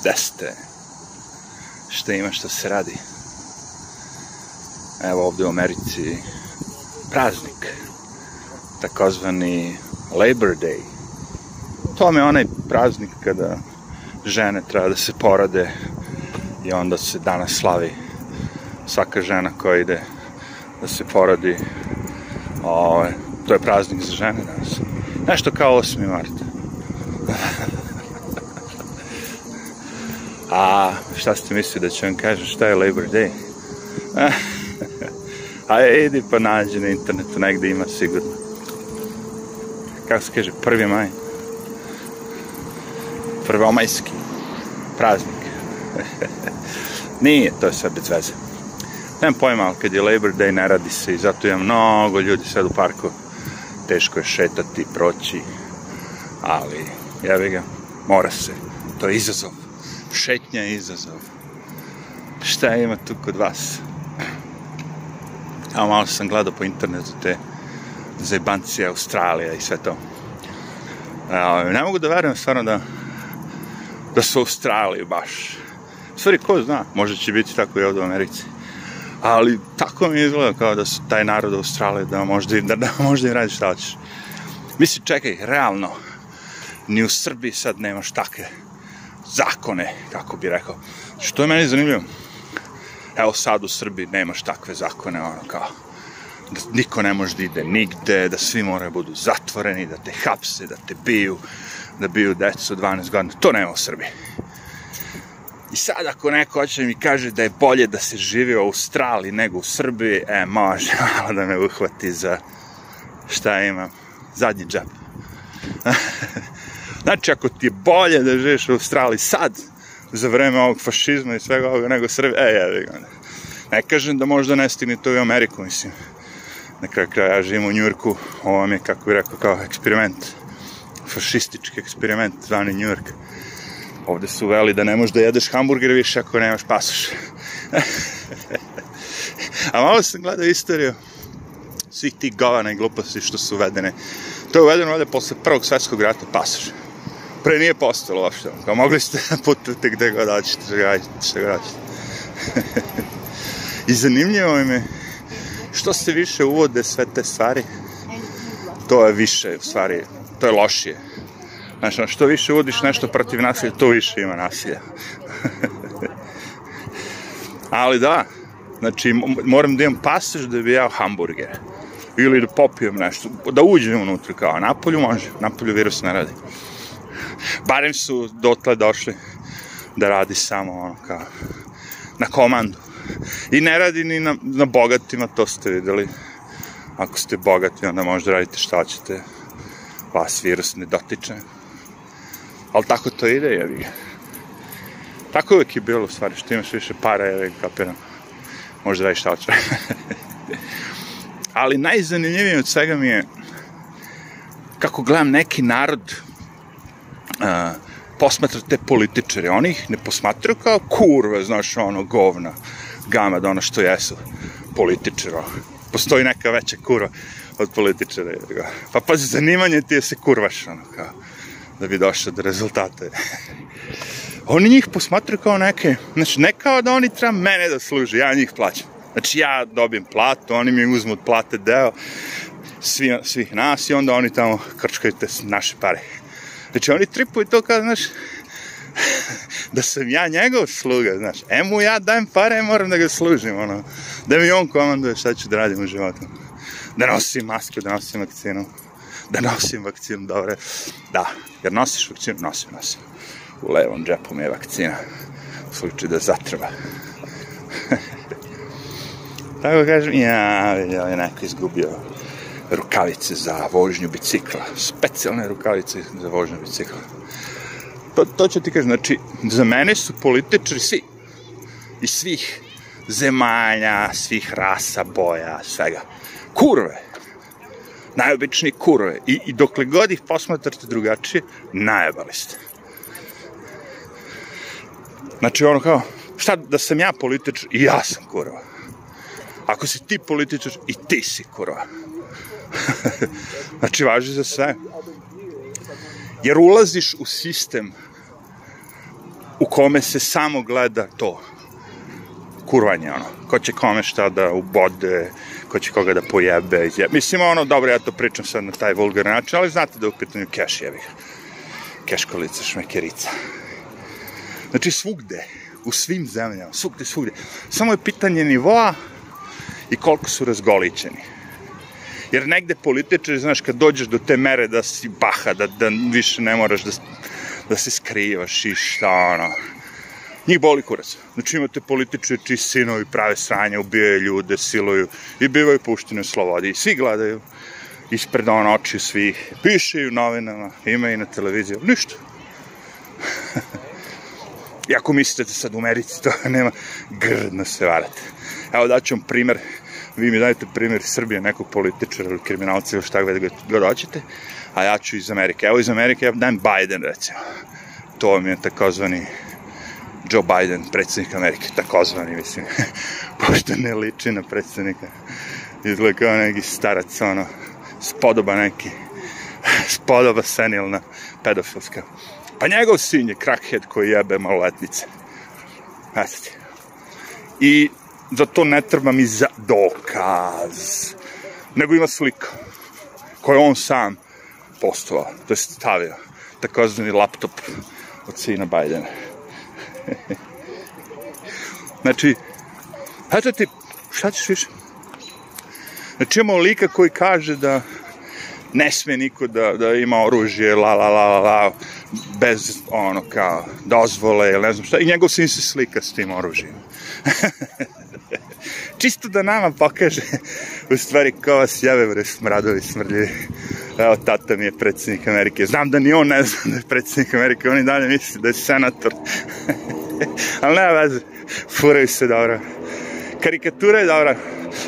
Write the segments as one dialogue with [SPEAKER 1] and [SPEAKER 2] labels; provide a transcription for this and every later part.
[SPEAKER 1] Gde ste? Šta ima, šta se radi? Evo ovde u Americi praznik, takozvani Labor Day. To je onaj praznik kada žene treba da se porade i onda se danas slavi svaka žena koja ide da se porodi o, to je praznik za žene danas nešto kao 8. marta a šta ste mislili da ću vam kažem šta je Labor Day a idi pa nađi na internetu negde ima sigurno kako se kaže prvi maj prvomajski praznik. Nije, to je sve bez veze. Nemam pojma, ali kad je Labor Day ne radi se i zato ima mnogo ljudi sad u parku. Teško je šetati, proći, ali jevi ga, mora se. To je izazov. Šetnja je izazov. Šta ima tu kod vas? Evo malo sam gledao po internetu te zebancije Australija i sve to. Evo, ne mogu da verujem stvarno da da su Australiji baš. Stvari, ko zna, možda će biti tako i ovdje u Americi. Ali tako mi izgleda kao da su taj narod Australije, da možda, da, da možda im radi šta hoćeš. Misli, čekaj, realno, ni u Srbiji sad nemaš takve zakone, kako bi rekao. Što je meni zanimljivo? Evo sad u Srbiji nemaš takve zakone, ono kao, da niko ne može da ide nigde, da svi moraju budu zatvoreni, da te hapse, da te biju, da biju decu 12 godina. To nema u Srbiji. I sad ako neko hoće mi kaže da je bolje da se živi u Australiji nego u Srbiji, e, može malo da me uhvati za šta imam, zadnji džep. znači, ako ti je bolje da živiš u Australiji sad, za vreme ovog fašizma i svega ovoga, nego Srbije, e, ja, ja, ne kažem da možda ne stigne to i u Ameriku, mislim. Na kraju kraja ja živim u Njurku, ovo mi je, kako bih rekao, kao eksperiment fašistički eksperiment zvani York. Ovde su uveli da ne možeš da jedeš hamburger više ako nemaš pasoš. A malo sam gledao istoriju svih tih govana i gluposti što su uvedene. To je uvedeno ovde posle prvog svetskog rata pasoš. Pre nije postalo uopšte. Kao mogli ste da putujete gde god hoćete, ga što ga hoćete. I zanimljivo mi je što se više uvode sve te stvari, to je više, u stvari, to je lošije. Znači, što više uvodiš nešto protiv nasilja, to više ima nasilja. Ali da, znači, moram da imam pasaž da bi jeo hamburger. Ili da popijem nešto, da uđem unutra kao, napolju može, napolju virus ne radi. Barem su dotle došli da radi samo ono kao, na komandu. I ne radi ni na, na bogatima, to ste videli. Ako ste bogati, onda možda radite šta ćete vas virus ne dotiče. Ali tako to ide, jevi ga. Tako uvek je bilo, u stvari, što imaš više para, jevi kapiram. Možda radiš šta hoće. Ali najzanimljivije od svega mi je kako gledam neki narod uh, posmatra te političare. Oni ih ne posmatraju kao kurve, znaš, ono, govna, gama, da ono što jesu političara. Postoji neka veća kurva od političara. Pa pazi, zanimanje ti je se kurvaš, ono, kao, da bi došao do rezultate. oni njih posmatruju kao neke, znači, ne kao da oni treba mene da služe, ja njih plaćam. Znači, ja dobijem platu, oni mi uzmu od plate deo, svi, svih nas i onda oni tamo krčkaju te naše pare. Znači, oni tripuju to kao, znaš, da sam ja njegov sluga, znaš. E mu ja dajem pare, moram da ga služim, ono. Da mi on komanduje šta ću da radim u životu da nosim masku, da nosim vakcinu, da nosim vakcinu, dobro. Da, jer nosiš vakcinu, nosim, nosim. U levom džepu mi je vakcina, u slučaju da zatreba. Tako kažem, ja, je neko izgubio rukavice za vožnju bicikla, specijalne rukavice za vožnju bicikla. To, to ću ti kažem, znači, za mene su političari svi, iz svih zemalja, svih rasa, boja, svega kurve. Najobičniji kurve. I, I dokle god ih posmatrate drugačije, najebali ste. Znači, ono kao, šta da sam ja političar i ja sam kurva. Ako si ti političar i ti si kurva. znači, važi za sve. Jer ulaziš u sistem u kome se samo gleda to, kurvanje, ono, ko će kome šta da ubode, ko će koga da pojebe, izjebe. Mislim, ono, dobro, ja to pričam sad na taj vulgar način, ali znate da je u pitanju keš jebih. Keškolica, šmekerica. Znači, svugde, u svim zemljama, svugde, svugde. Samo je pitanje nivoa i koliko su razgolićeni. Jer negde političari, znaš, kad dođeš do te mere da si baha, da, da više ne moraš da, da se skrivaš i šta, ono, njih boli kurac. Znači imate političari čiji sinovi prave sranje, ubijaju ljude, siluju i bivaju pušteni u slobodi. I svi gledaju ispred on oči svih. Piše i u novinama, ima i na televiziji, ništa. I ako mislite da sad u Americi to nema, grdno se varate. Evo daću vam primer, vi mi dajete primer Srbije, nekog političara ili kriminalca ili šta god, god hoćete, a ja ću iz Amerike. Evo iz Amerike ja dajem Biden recimo. To mi je takozvani Joe Biden, predsjednik Amerike, takozvani, mislim, pošto ne liči na predsjednika. Izgleda kao neki starac, ono, spodoba neki, spodoba senilna, pedofilska. Pa njegov sin je crackhead koji jebe maloletnice. Ti. I za to ne treba mi za dokaz, nego ima slika koju on sam postovao, to je stavio, takozvani laptop od sina Bajdena. znači, eto ti, šta ćeš više? Znači imamo lika koji kaže da ne sme niko da, da ima oružje, la, la, la, la, la, bez, ono, kao, dozvole, ili ne znam šta, i njegov sin se slika s tim oružjem. Čisto da nama pokaže, u stvari, ko vas jave, bre, smradovi, smrljivi. Evo, tata mi je predsjednik Amerike. Znam da ni on ne zna da je predsjednik Amerike, on i dalje misli da je senator. Ali nema veze, furaju se dobro. Karikatura je dobra.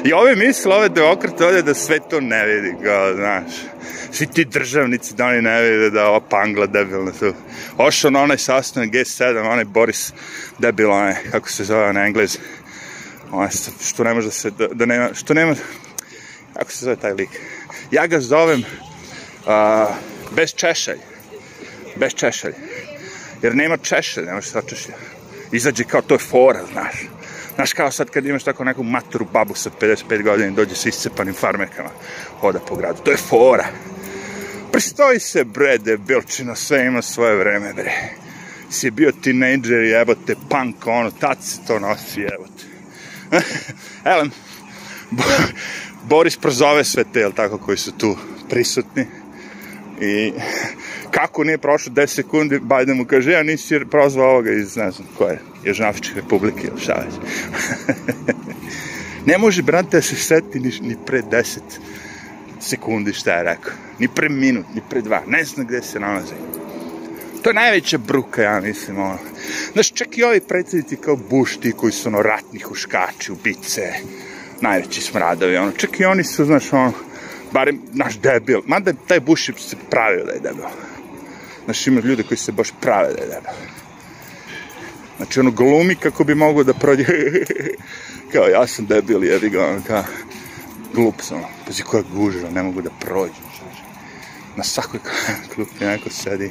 [SPEAKER 1] I ove misle, ove demokrate ovdje da sve to ne vidi, kao, znaš. Svi ti državnici da oni ne vide da ova pangla debilna tu. Ošao na onaj sastanak G7, onaj Boris debil, onaj, kako se zove na englez. Onaj, što ne može da se, da, da nema, što nema, kako se zove taj lik. Ja ga zovem uh, bez češalj. Bez češalj. Jer nema češalj, nema šta češalj. Izađe kao to je fora, znaš. Znaš, kao sad kad imaš tako neku maturu babu sa 55 godina i dođe sa iscepanim farmerkama, hoda po gradu. To je fora. Pristoji se, bre, debilčino, sve ima svoje vreme, bre. Si bio tinejdžer jebote, punk, ono, tad se to nosi, jebote. Elem, Bo Boris prozove sve te, jel tako, koji su tu prisutni. I kako nije prošlo 10 sekundi, Biden mu kaže, ja nisi prozvao ovoga iz, ne znam, koje, Južnoafričke republike ili šta već. ne može, brate, da se seti ni, ni pre 10 sekundi šta je rekao. Ni pre minut, ni pre dva. Ne znam gde se nalazi. To je najveća bruka, ja mislim, ono. Znaš, čak i ovi predsjednici kao Bush, ti koji su ono ratni huškači, ubice, najveći smradovi, ono. Čak i oni su, znaš, ono, barem naš debil. Mada taj Bush se pravio da je debil. Znaš, ima ljude koji se baš prave da je debil. Znači, ono, glumi kako bi mogo da prođe. kao, ja sam debil, jebi ga, ono, kao, glup sam. Pazi koja gužva, ne mogu da prođem. Na svakoj klupi neko sedi.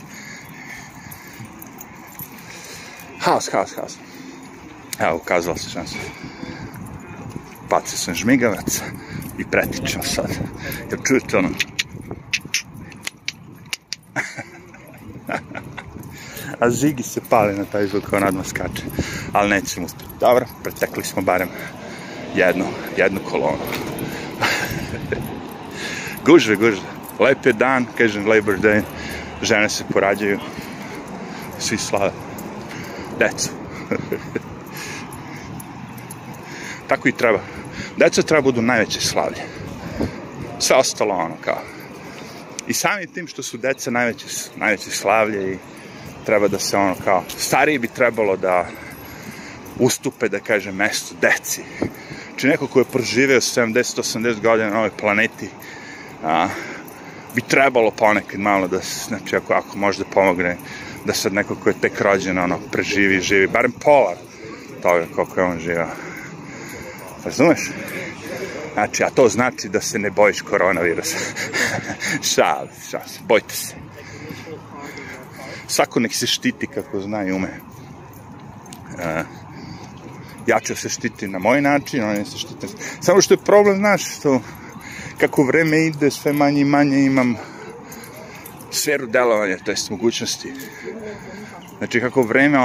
[SPEAKER 1] Haos, haos, haos. Evo, ukazala se šansa. Bacio sam žmigavac i pretičem sad. Jer čujete ono... A Zigi se pali na taj zvuk, on odmah skače. Ali nećemo uspjeti. Dobro, pretekli smo barem jednu, jednu kolonu. gužve, gužve. Lep je dan, kažem Labor Day. Žene se porađaju. Svi slave. Decu. Tako i treba. Deca treba budu najveće slavlje. Sve ostalo ono kao. I samim tim što su deca najveće, najveće slavlje i treba da se ono kao, stariji bi trebalo da ustupe, da kaže, mesto deci. Či neko ko je proživeo 70-80 godina na ovoj planeti, a, bi trebalo ponekad malo da, znači, ako, ako može da pomogne, da sad neko ko je tek rođen, ono, preživi, živi, barem pola toga koliko je on živao. Razumeš? Znači, a to znači da se ne bojiš koronavirusa. šal, šal, bojte se. Svako nek se štiti kako zna i ume. Uh, ja ću se štiti na moj način, oni se štite. Samo što je problem, znaš, što kako vreme ide, sve manje i manje imam sferu delovanja, to jest mogućnosti. Znači, kako vreme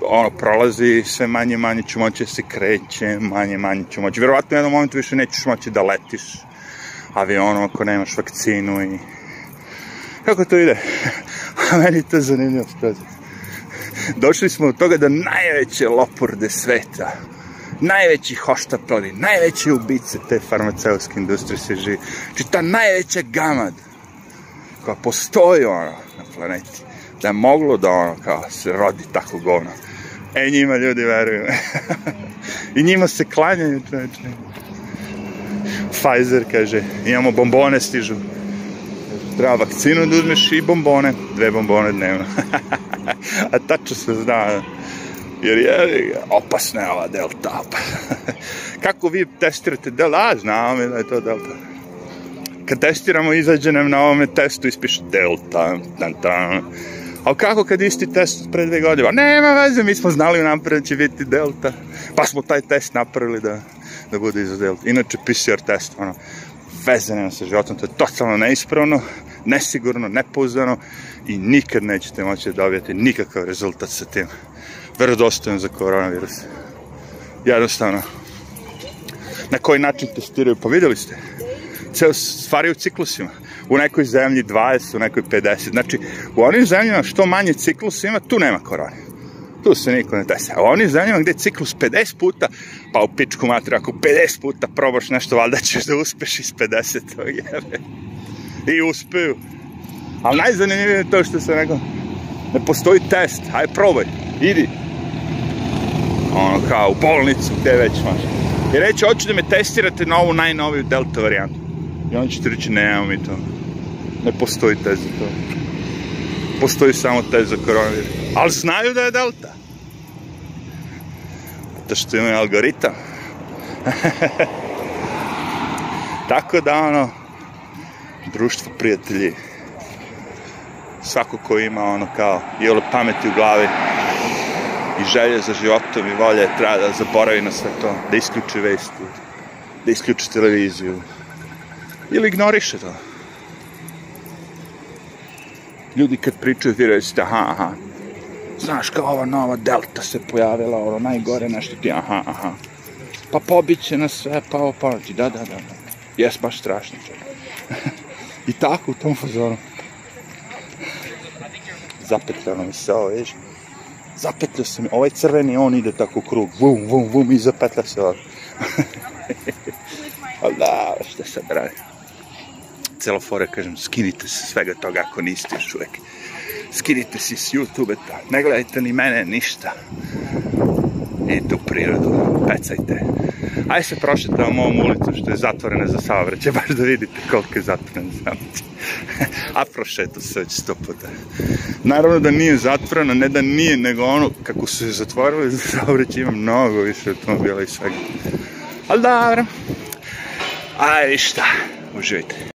[SPEAKER 1] ono, prolazi, sve manje manje ću moći da se kreće, manje manje ću moći. Verovatno u jednom momentu više nećeš moći da letiš avionom ako nemaš vakcinu i... Kako to ide? A meni to zanimljivo skroz. Došli smo od toga da najveće lopurde sveta, najveći hoštapali, najveće ubice te farmaceutske industrije se živi. Znači ta najveća gamad koja postoji ono na planeti, da je moglo da ono kao se rodi tako govno. E, njima ljudi veruju. I njima se klanjaju, čovječe. Pfizer kaže, imamo bombone stižu. Treba vakcinu da uzmeš i bombone, dve bombone dnevno. A tačno se zna, jer je opasna je ova delta. Kako vi testirate delta? A, znamo da je to delta. Kad testiramo, izađe nam na ovome testu, ispiše delta. Tan, tan. A kako kad isti test pre dve godine? Nema veze, mi smo znali napred da će biti delta. Pa smo taj test napravili da, da bude iza delta. Inače, PCR test, ono, veze nema sa životom, to je totalno neispravno, nesigurno, nepouzdano i nikad nećete moći da dobijete nikakav rezultat sa tim. Verodostojan za koronavirus. Jednostavno. Na koji način testiraju? Pa videli ste. Ceo stvari u ciklusima u nekoj zemlji 20, u nekoj 50. Znači, u onim zemljama što manje ciklus ima, tu nema korone. Tu se niko ne desi. A u onim zemljama gde ciklus 50 puta, pa u pičku matru, ako 50 puta probaš nešto, valjda ćeš da uspeš iz 50. Jebe. I uspeju. Ali najzanimljivije je to što sam rekao, ne postoji test, hajde probaj, idi. Ono kao u bolnicu, gde već maš. I reći, hoću da me testirate na ovu najnoviju delta varijantu. I on ćete reći, nemamo mi to. Ne postoji test za to. Postoji samo test za koronavirus. Ali znaju da je delta. Zato što imaju algoritam. Tako da, ono, društvo prijatelji, svako ko ima ono kao ole pameti u glavi i želje za životom i volje treba da zaboravi na sve to, da isključi vesti, da isključi televiziju ili ignoriše to ljudi kad pričaju, vi recite, aha, aha, znaš kao ova nova delta se pojavila, ono najgore nešto ti, aha, aha. Pa pobiće nas sve, pa ovo pomoći, da, da, da, da. Jes baš strašno čovjek. I tako u tom fazonu. Zapetljano mi se ovo, vidiš? Zapetljao se mi, ovaj crveni, on ide tako u krug, vum, vum, vum, i zapetlja se ovo. Ali da, šta sad radi? Celo fore, kažem, skinite se svega toga ako niste još uvek. Skinite se s YouTube-a, ne gledajte ni mene, ništa. Idite u prirodu, pecajte. Ajde se prošetamo ovom ulicom što je zatvorena za saobraćaj, baš da vidite koliko je zatvorena za saobraćaj. A prošetu se već sto puta. Naravno da nije zatvorena, ne da nije, nego ono, kako su se zatvorili za saobraćaj, ima mnogo više automobila i svega. Ali dobro. Ajde, šta, uživajte.